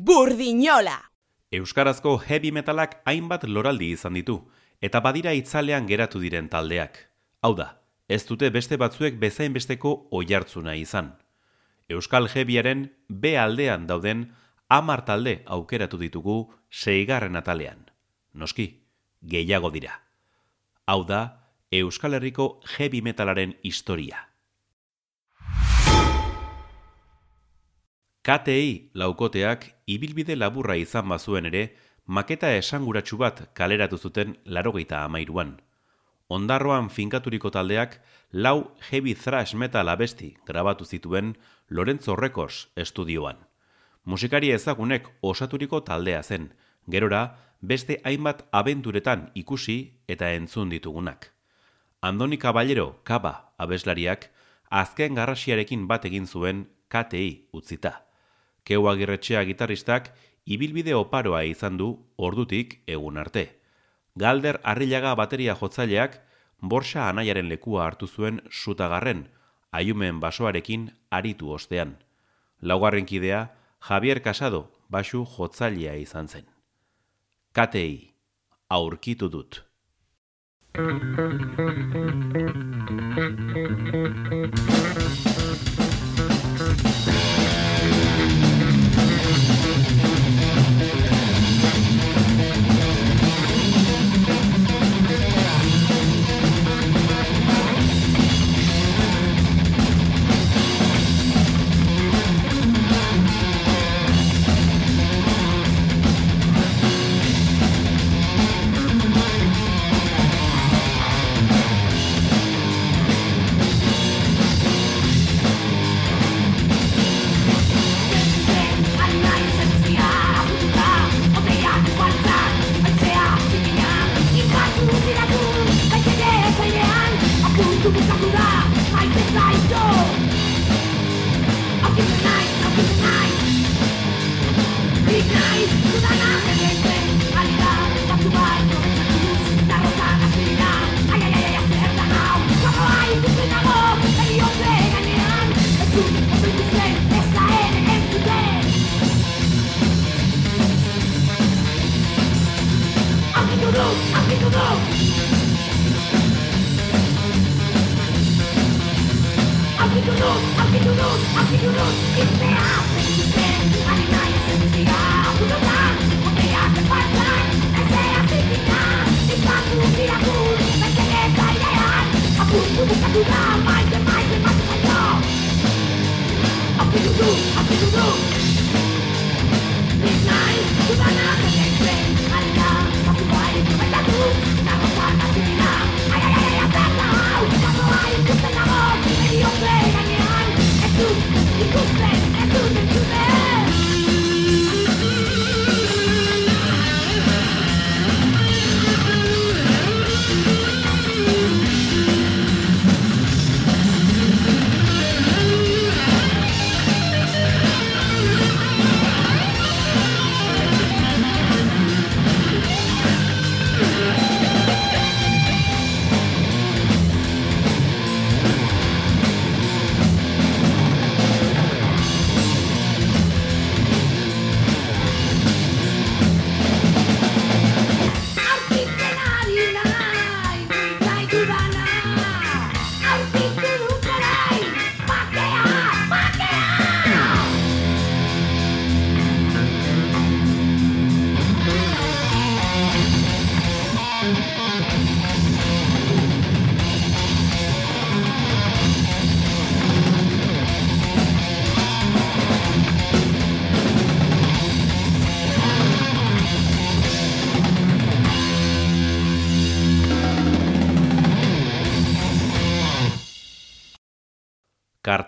Burdinola! Euskarazko heavy metalak hainbat loraldi izan ditu, eta badira itzalean geratu diren taldeak. Hau da, ez dute beste batzuek bezain besteko oihartzuna izan. Euskal heavyaren B aldean dauden amar talde aukeratu ditugu seigarren atalean. Noski, gehiago dira. Hau da, Euskal Herriko heavy metalaren historia. KTI laukoteak ibilbide laburra izan bazuen ere, maketa esanguratsu bat kaleratu zuten larogeita amairuan. Ondarroan finkaturiko taldeak lau heavy thrash metal abesti grabatu zituen Lorenzo Records estudioan. Musikari ezagunek osaturiko taldea zen, gerora beste hainbat abenturetan ikusi eta entzun ditugunak. Andoni Caballero, Kaba, abeslariak, azken garrasiarekin bat egin zuen KTI utzita. Keu agirretxea gitarristak ibilbide oparoa izan du ordutik egun arte. Galder arrilaga bateria jotzaileak borsa anaiaren lekua hartu zuen sutagarren, aiumen basoarekin aritu ostean. Laugarren kidea, Javier Casado, basu jotzailea izan zen. Katei, aurkitu dut.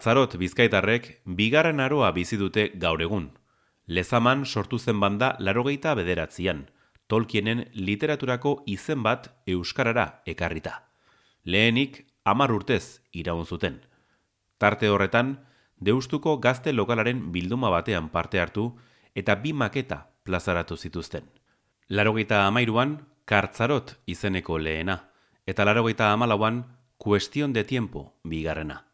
Kartzarot bizkaitarrek bigarren aroa bizi dute gaur egun. Lezaman sortu zen banda larogeita bederatzian, Tolkienen literaturako izen bat euskarara ekarrita. Lehenik amar urtez iraun zuten. Tarte horretan, deustuko gazte lokalaren bilduma batean parte hartu eta bi maketa plazaratu zituzten. Larogeita amairuan, Kartzarot izeneko lehena, eta larogeita amalauan, Kuestion de Tiempo bigarrena.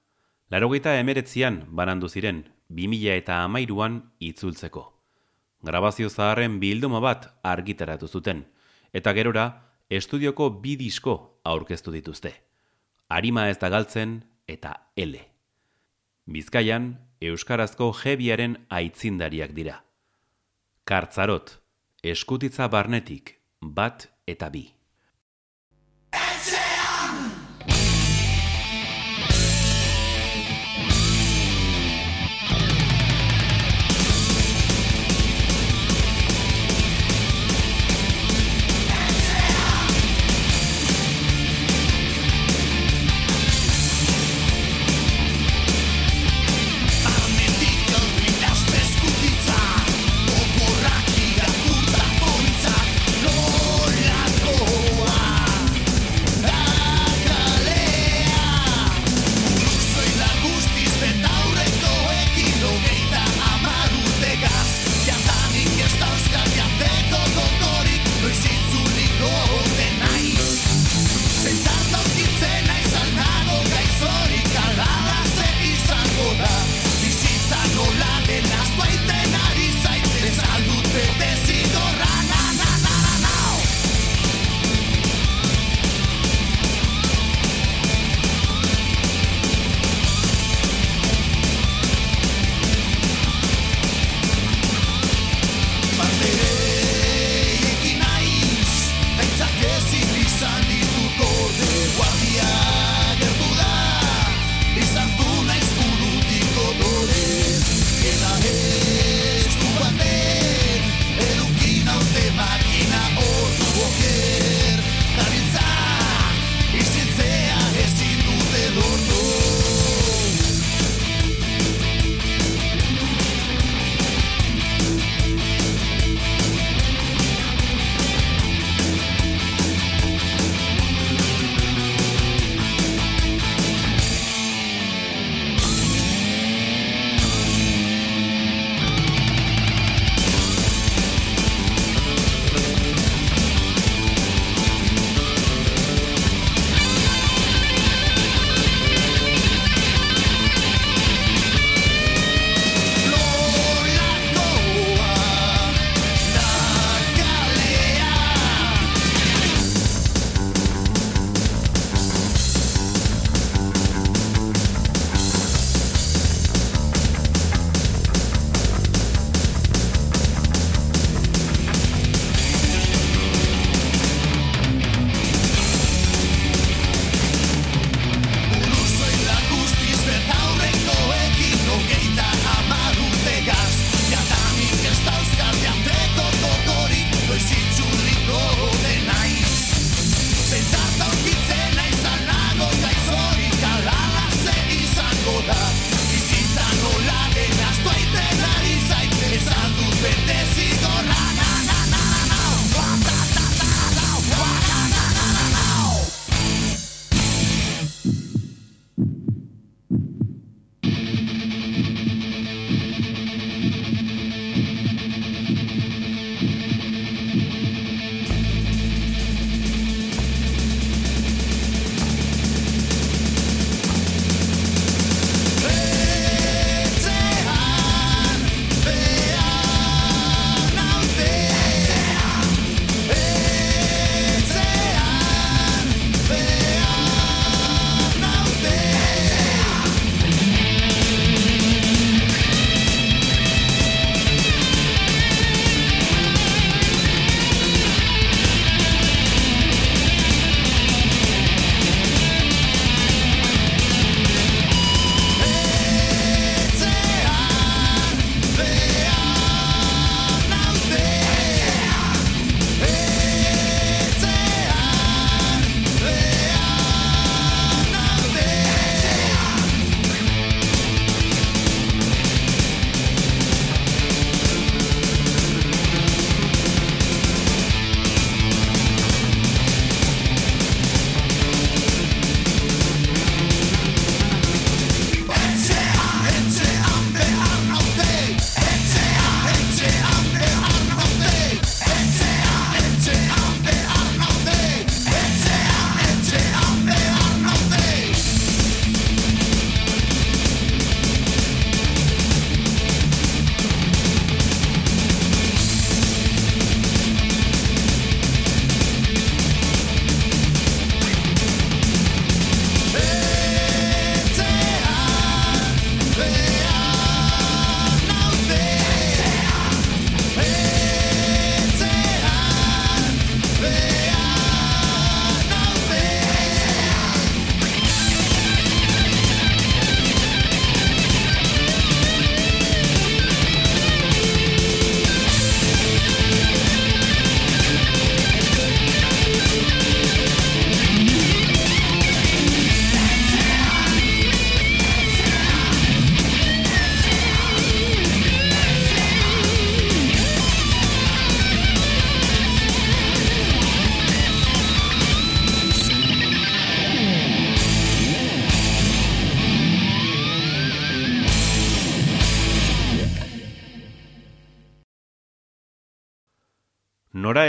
Larogeita emeretzian banandu ziren, 2000 eta amairuan itzultzeko. grabazio zaharren bilduma bat argitaratu zuten, eta gerora, estudioko bi disko aurkeztu dituzte. Arima ez da galtzen eta ele. Bizkaian, Euskarazko jebiaren aitzindariak dira. Kartzarot, eskutitza barnetik, bat eta bi.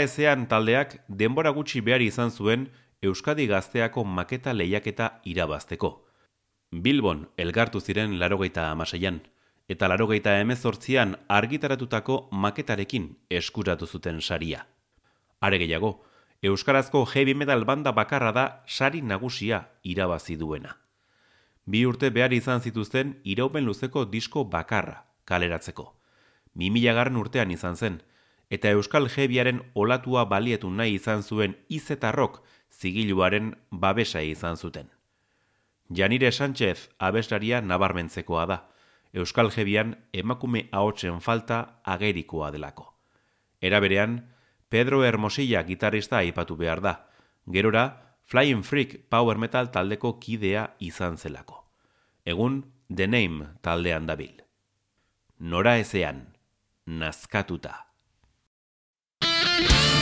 Ezean taldeak denbora gutxi behar izan zuen Euskadi gazteako maketa lehiaketa irabazteko. Bilbon elgartu ziren larogeita amaseian, eta larogeita emezortzian argitaratutako maketarekin eskuratu zuten saria. Are gehiago, Euskarazko heavy metal banda bakarra da sari nagusia irabazi duena. Bi urte behar izan zituzten iraupen luzeko disko bakarra kaleratzeko. Mi garren urtean izan zen, eta Euskal Jebiaren olatua balietu nahi izan zuen izetarrok zigiluaren babesa izan zuten. Janire Sánchez abeslaria nabarmentzekoa da, Euskal Jebian emakume ahotsen falta agerikoa delako. Era berean, Pedro Hermosilla gitarista aipatu behar da, gerora Flying Freak Power Metal taldeko kidea izan zelako. Egun, The Name taldean dabil. Nora ezean, nazkatuta. Thank you.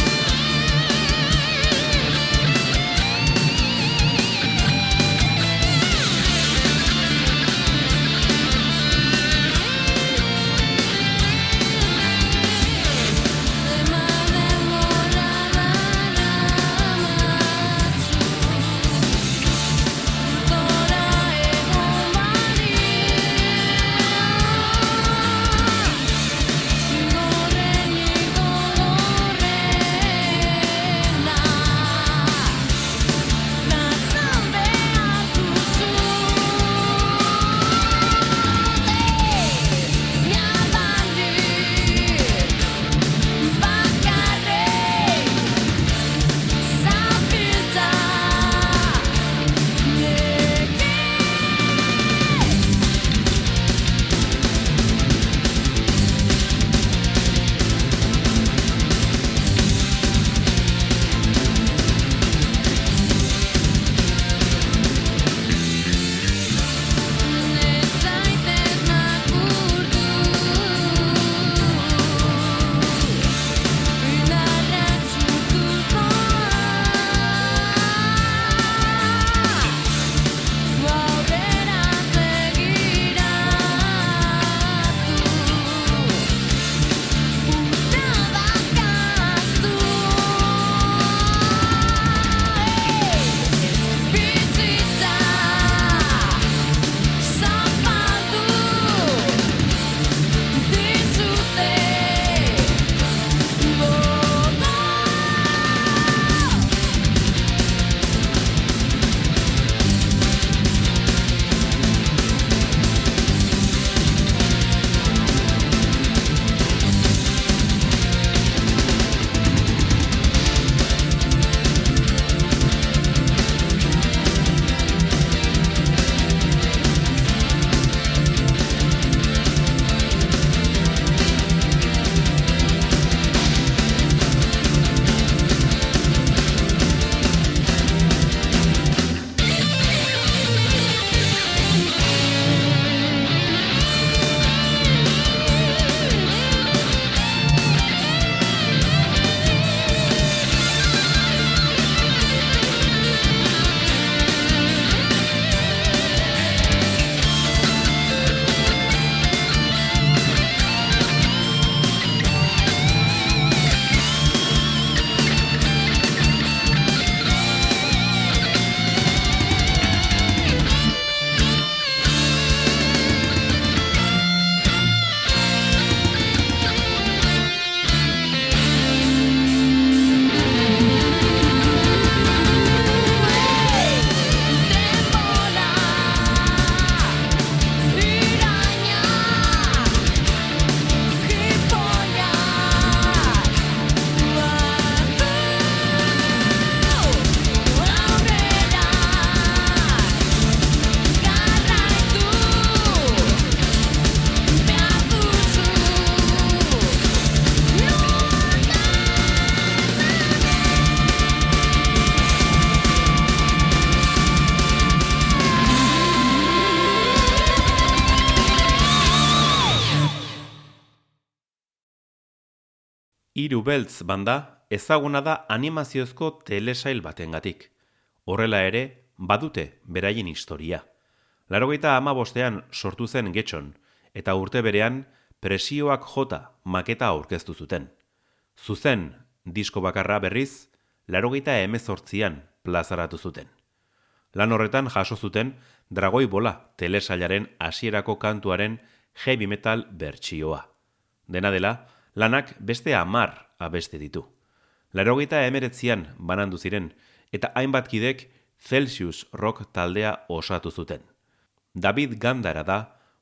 Hiru beltz banda ezaguna da animaziozko telesail batengatik. Horrela ere, badute beraien historia. Larogeita ama sortu zen getxon, eta urte berean presioak jota maketa aurkeztu zuten. Zuzen disko bakarra berriz, larogeita emezortzian plazaratu zuten. Lan horretan jaso zuten Dragoi Bola telesailaren hasierako kantuaren heavy metal bertsioa. Dena dela, lanak beste amar abeste ditu. Larogeita emeretzian banandu ziren, eta hainbat kidek Celsius rock taldea osatu zuten. David Gandara da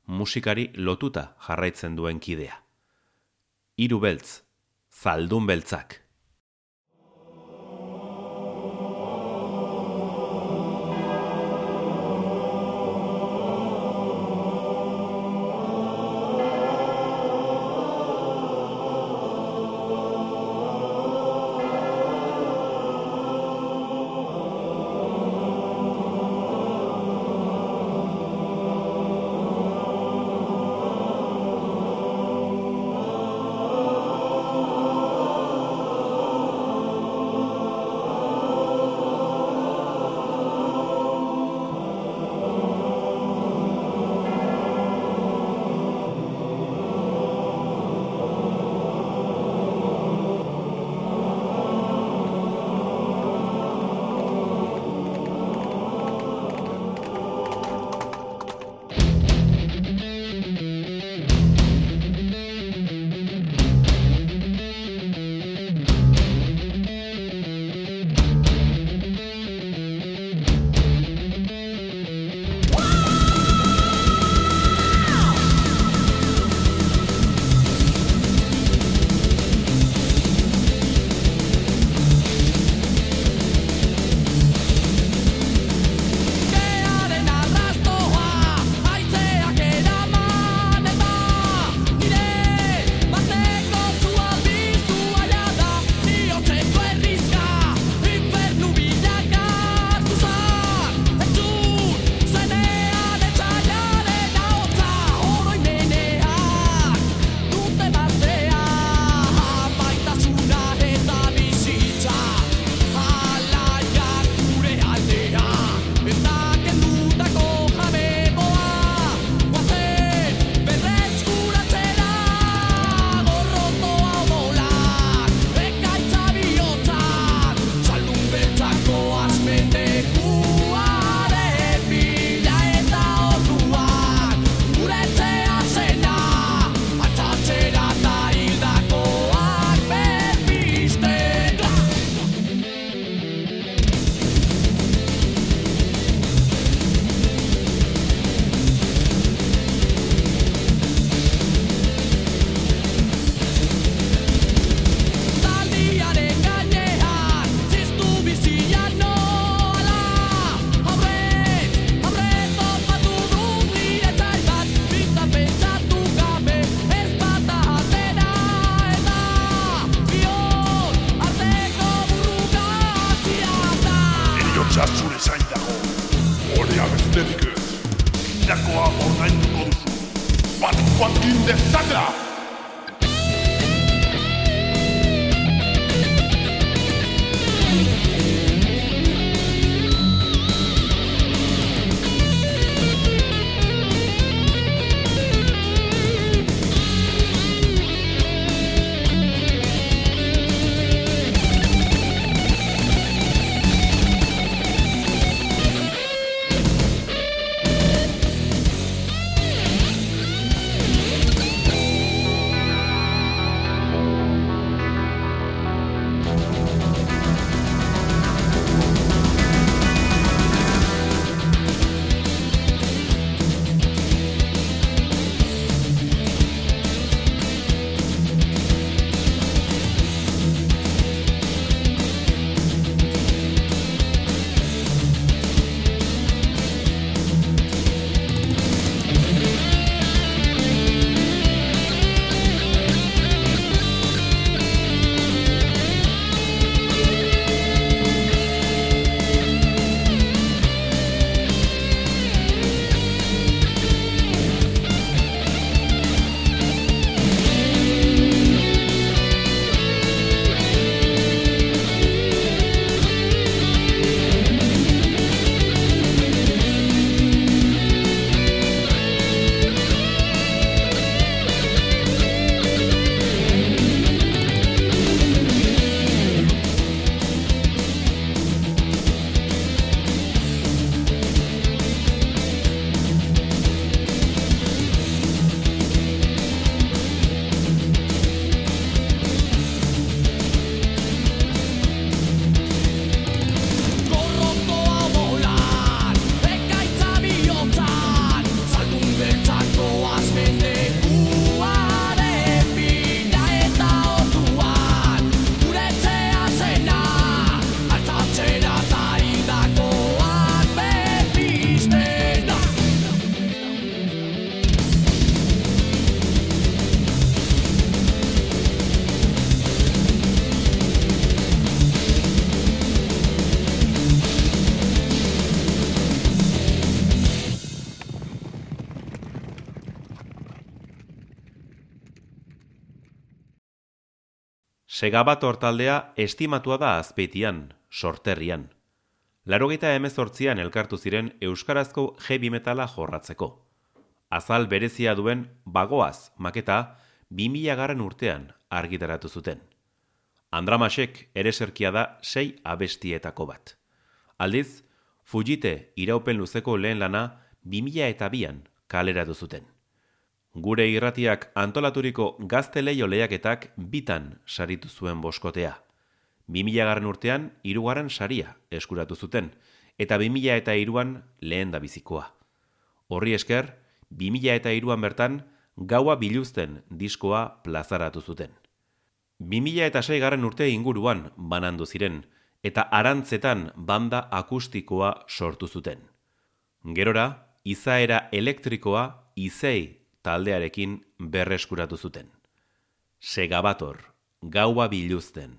musikari lotuta jarraitzen duen kidea. Hiru beltz, zaldun beltzak. Segabator taldea estimatua da azpeitian, sorterrian. Larogeita emezortzian elkartu ziren Euskarazko heavy metala jorratzeko. Azal berezia duen bagoaz maketa 2000 garren urtean argitaratu zuten. Andramasek ere serkia da sei abestietako bat. Aldiz, Fujite iraupen luzeko lehen lana 2000 eta bian kaleratu zuten. Gure irratiak antolaturiko gazte leio lehiaketak bitan saritu zuen boskotea. 2000 garren urtean, irugarren saria eskuratu zuten, eta 2000 eta iruan lehen da bizikoa. Horri esker, 2000 eta iruan bertan, gaua biluzten diskoa plazaratu zuten. 2000 eta garren urte inguruan banandu ziren, eta arantzetan banda akustikoa sortu zuten. Gerora, izaera elektrikoa izei taldearekin berreskuratu zuten. Segabator, gaua biluzten.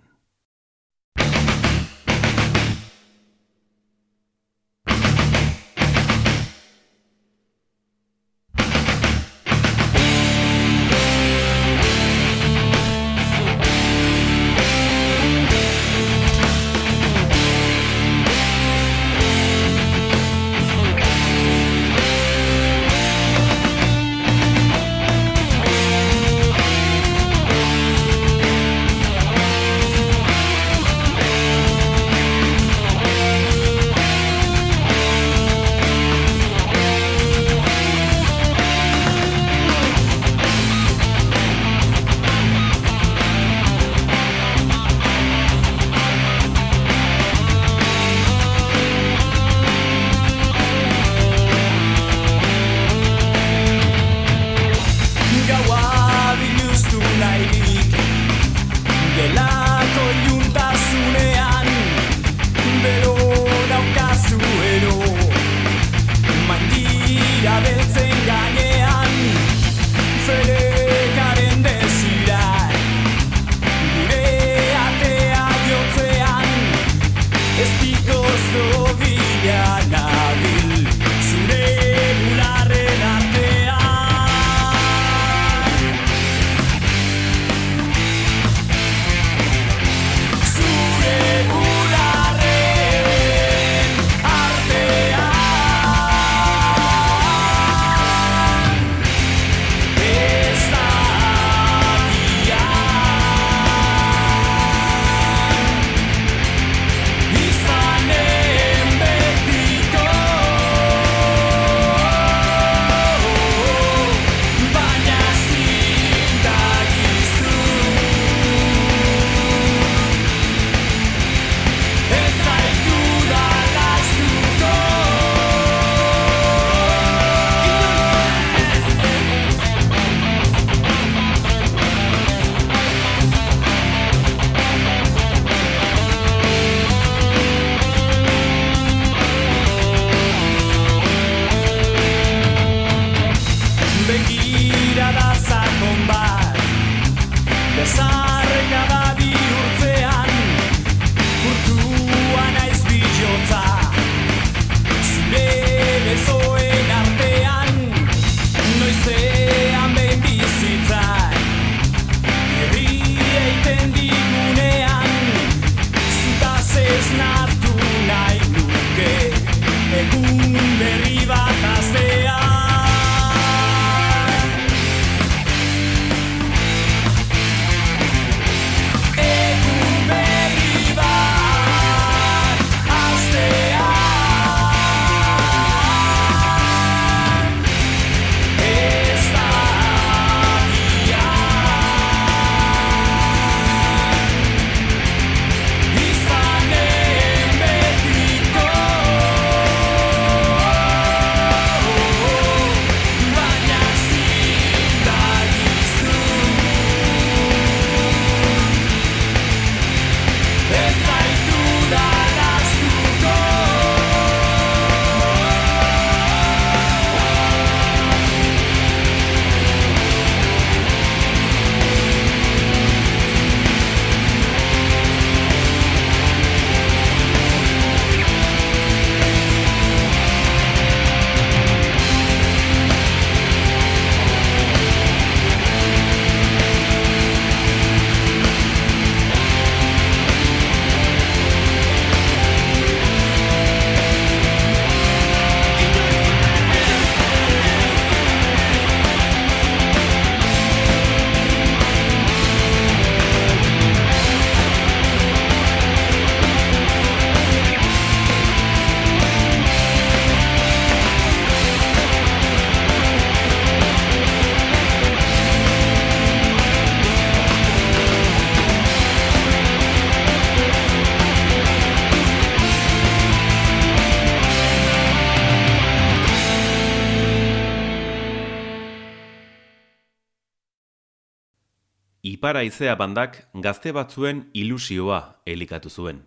Ipara izea bandak gazte batzuen ilusioa elikatu zuen.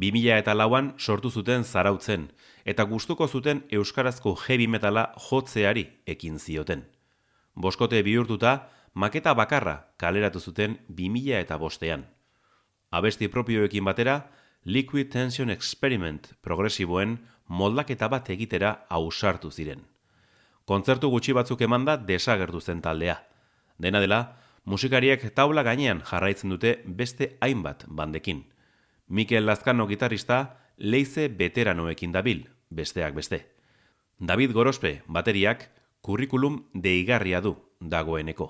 2000 eta lauan sortu zuten zarautzen, eta gustuko zuten euskarazko heavy metala jotzeari ekin zioten. Boskote bihurtuta, maketa bakarra kaleratu zuten 2000 eta bostean. Abesti propioekin batera, Liquid Tension Experiment progresiboen moldaketa bat egitera ausartu ziren. Kontzertu gutxi batzuk emanda desagertu zen taldea. Dena dela, musikariek taula gainean jarraitzen dute beste hainbat bandekin. Mikel Lazkano gitarista leize veteranoekin dabil, besteak beste. David Gorospe bateriak kurrikulum deigarria du dagoeneko.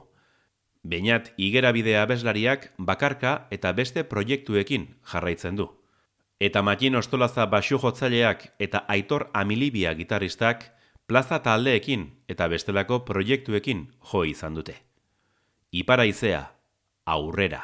Beinat igera bidea bezlariak bakarka eta beste proiektuekin jarraitzen du. Eta Matin Ostolaza basu jotzaileak eta Aitor Amilibia gitarristak plaza taldeekin eta bestelako proiektuekin jo izan dute. Ipara izea, aurrera.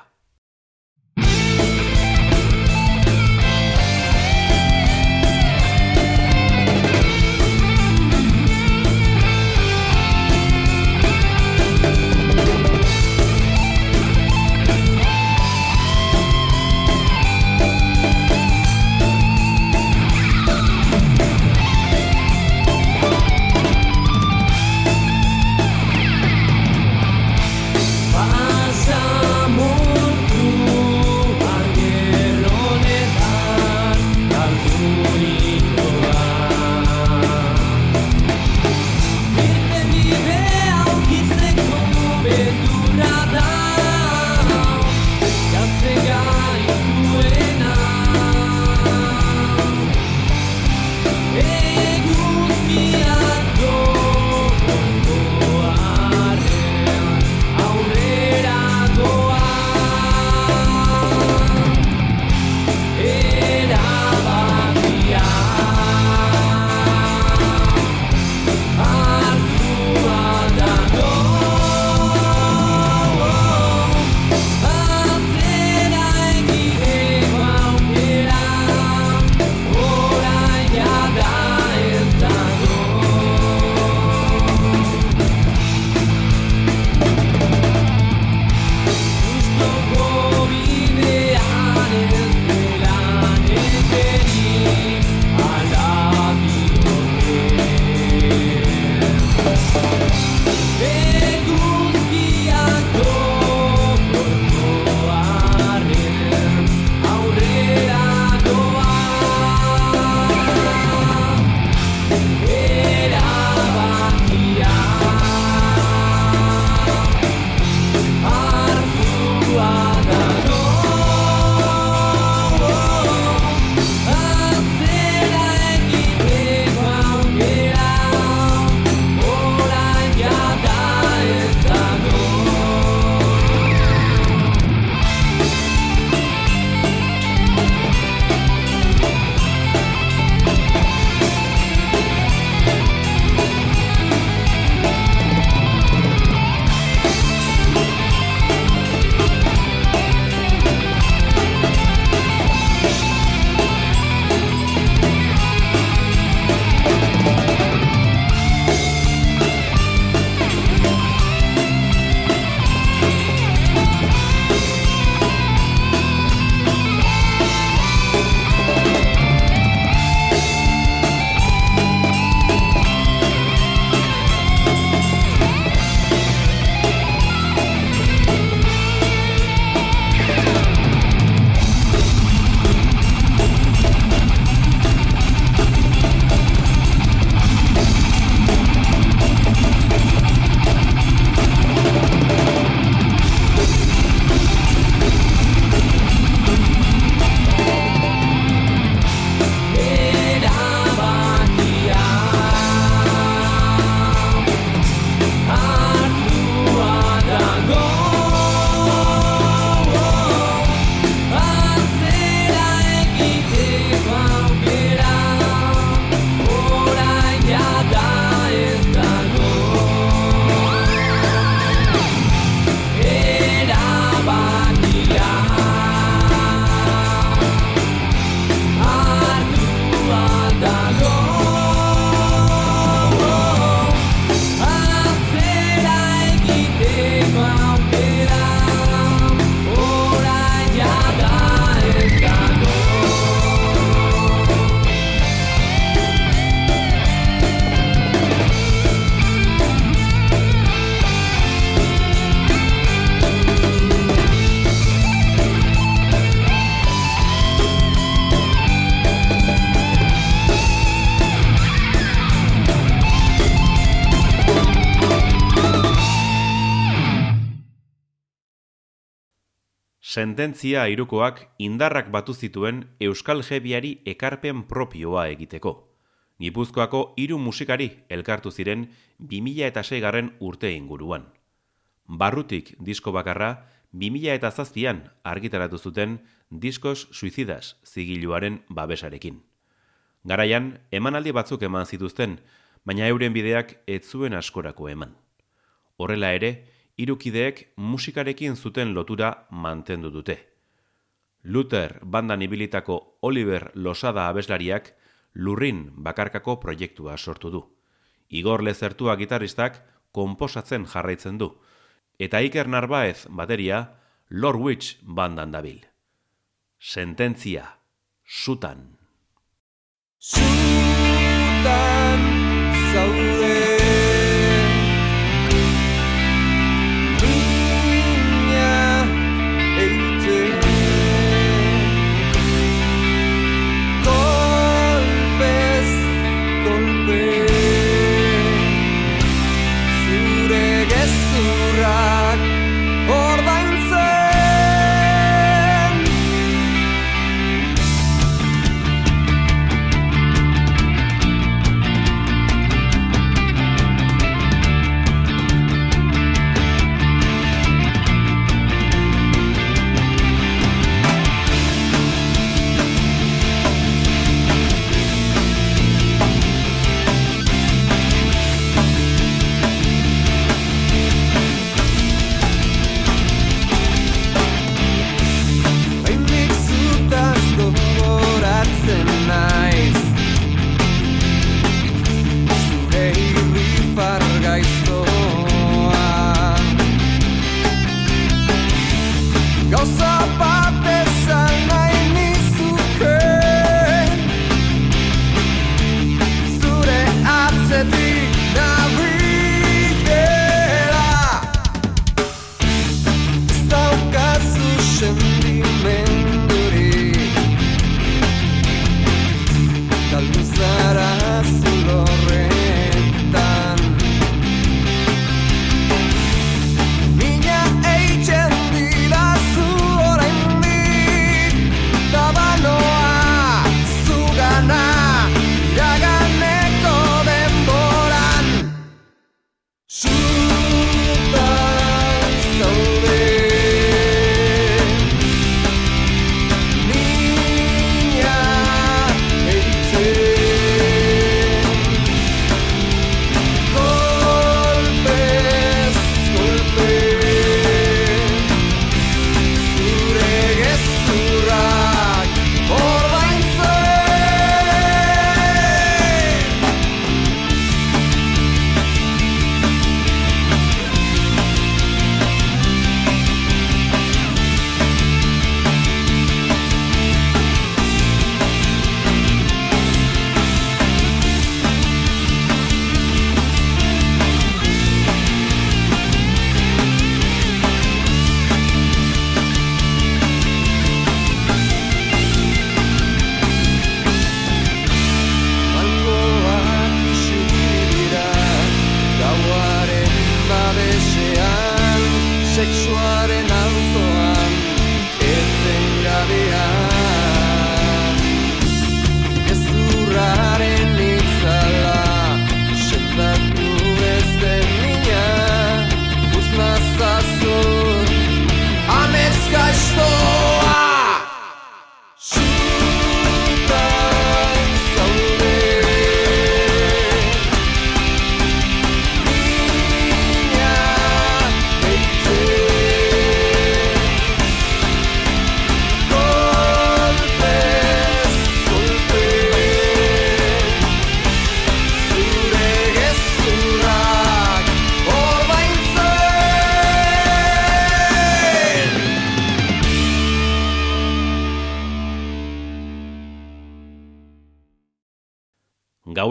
Sententzia irukoak indarrak batu zituen Euskal Jebiari ekarpen propioa egiteko. Gipuzkoako hiru musikari elkartu ziren 2006 garren urte inguruan. Barrutik disko bakarra 2007an argitaratu zuten diskos suizidas zigiluaren babesarekin. Garaian, emanaldi batzuk eman zituzten, baina euren bideak ez zuen askorako eman. Horrela ere, irukideek musikarekin zuten lotura mantendu dute. Luther bandan ibilitako Oliver Losada abeslariak lurrin bakarkako proiektua sortu du. Igor Lezertua gitarristak konposatzen jarraitzen du. Eta Iker Narbaez bateria Lord Witch bandan dabil. Sententzia, sutan. Sutan, zaude.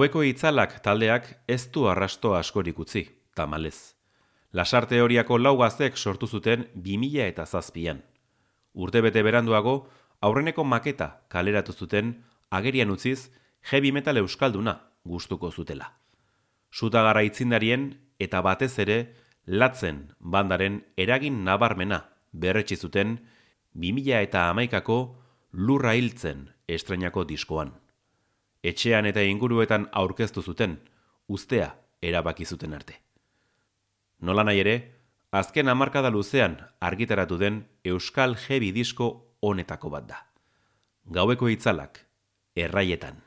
Gaueko itzalak taldeak ez du arrasto askorik utzi, tamalez. Lasarte horiako lau gaztek sortu zuten 2000 eta zazpian. Urte bete beranduago, aurreneko maketa kaleratu zuten agerian utziz heavy metal euskalduna gustuko zutela. Suta gara itzindarien eta batez ere latzen bandaren eragin nabarmena berretsi zuten 2000 eta amaikako lurra hiltzen estrenako diskoan. Etxean eta inguruetan aurkeztu zuten, ustea erabaki zuten arte. Nola nahi ere, azken hamarkada luzean argitaratu den Euskal Heavy disko honetako bat da. Gaueko itzalak, erraietan.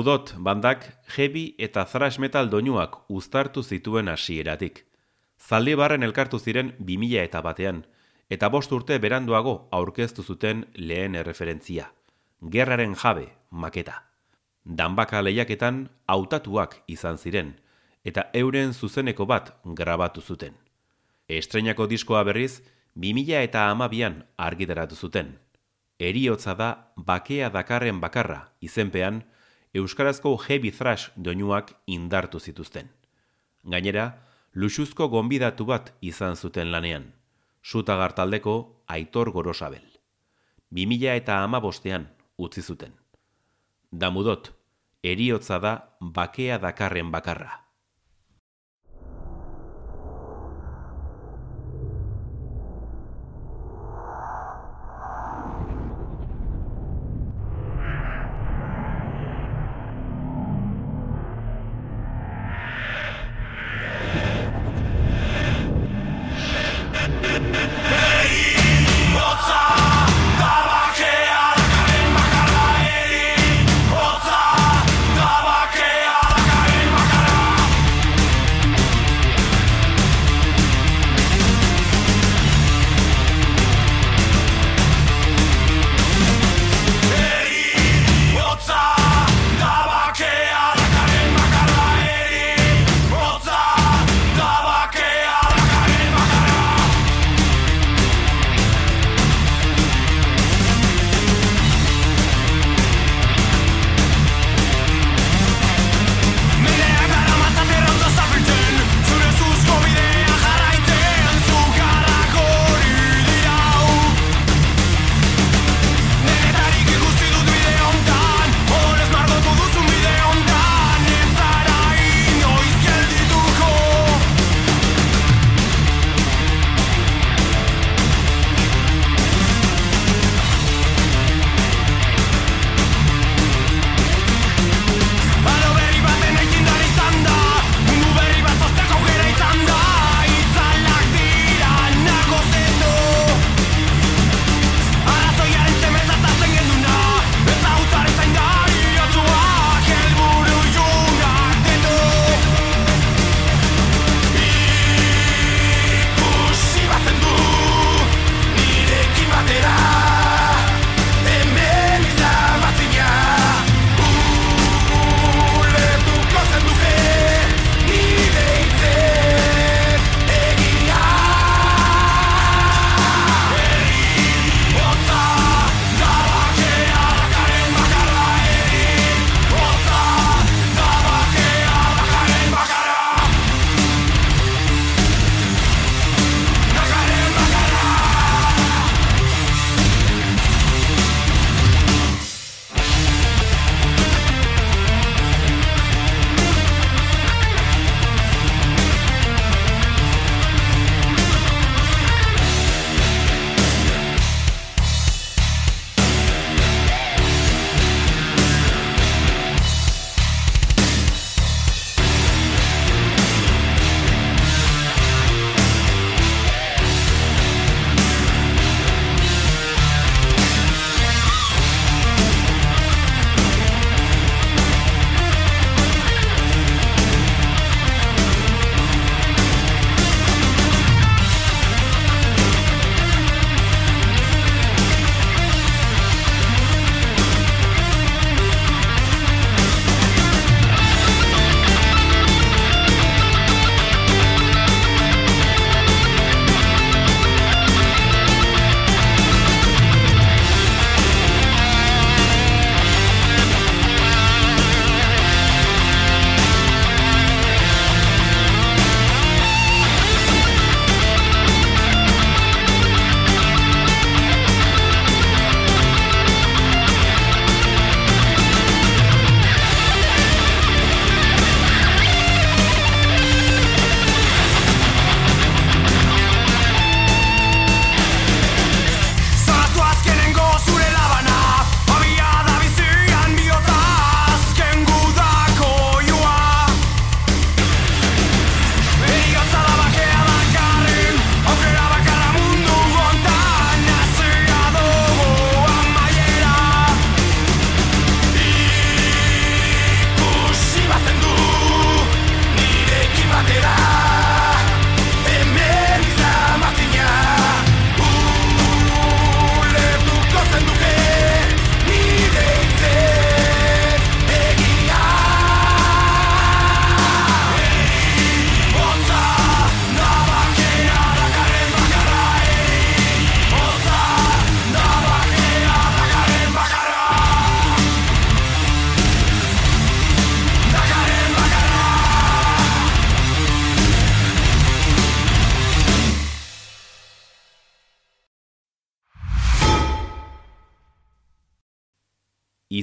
Damudot bandak heavy eta thrash metal doinuak uztartu zituen hasieratik. Zaldi barren elkartu ziren 2000 eta batean, eta bost urte beranduago aurkeztu zuten lehen erreferentzia. Gerraren jabe, maketa. Danbaka lehiaketan hautatuak izan ziren, eta euren zuzeneko bat grabatu zuten. Estrenako diskoa berriz, 2000 eta amabian argitaratu zuten. Eriotza da bakea dakarren bakarra izenpean, Euskarazko heavy thrash doinuak indartu zituzten. Gainera, luxuzko gonbidatu bat izan zuten lanean. Sutagartaldeko Aitor Gorosabel. 2000 eta ama bostean utzi zuten. Damudot, eriotza da bakea dakarren bakarra.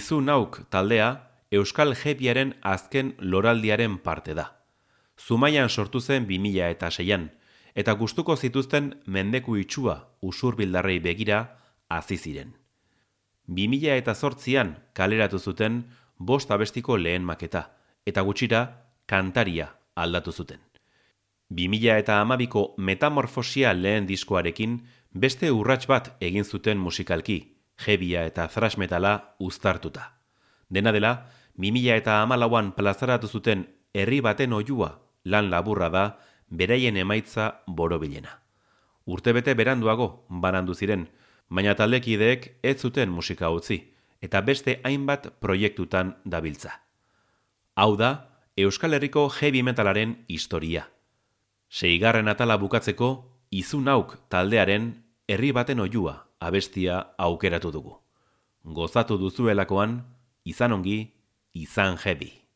Izu nauk taldea Euskal Jebiaren azken loraldiaren parte da. Zumaian sortu zen 2000 eta seian, eta gustuko zituzten mendeku itxua usurbildarrei begira hasi ziren. 2000 eta zortzian kaleratu zuten bost abestiko lehen maketa, eta gutxira kantaria aldatu zuten. 2000 eta amabiko metamorfosia lehen diskoarekin beste urrats bat egin zuten musikalki, jebia eta thrash metala uztartuta. Dena dela, 2000 eta amalauan plazaratu zuten herri baten oiua lan laburra da beraien emaitza borobilena. Urtebete beranduago banandu ziren, baina taldekideek ez zuten musika utzi, eta beste hainbat proiektutan dabiltza. Hau da, Euskal Herriko heavy metalaren historia. Seigarren atala bukatzeko, izunauk taldearen herri baten oiua abestia aukeratu dugu. Gozatu duzuelakoan, izan ongi, izan heavy.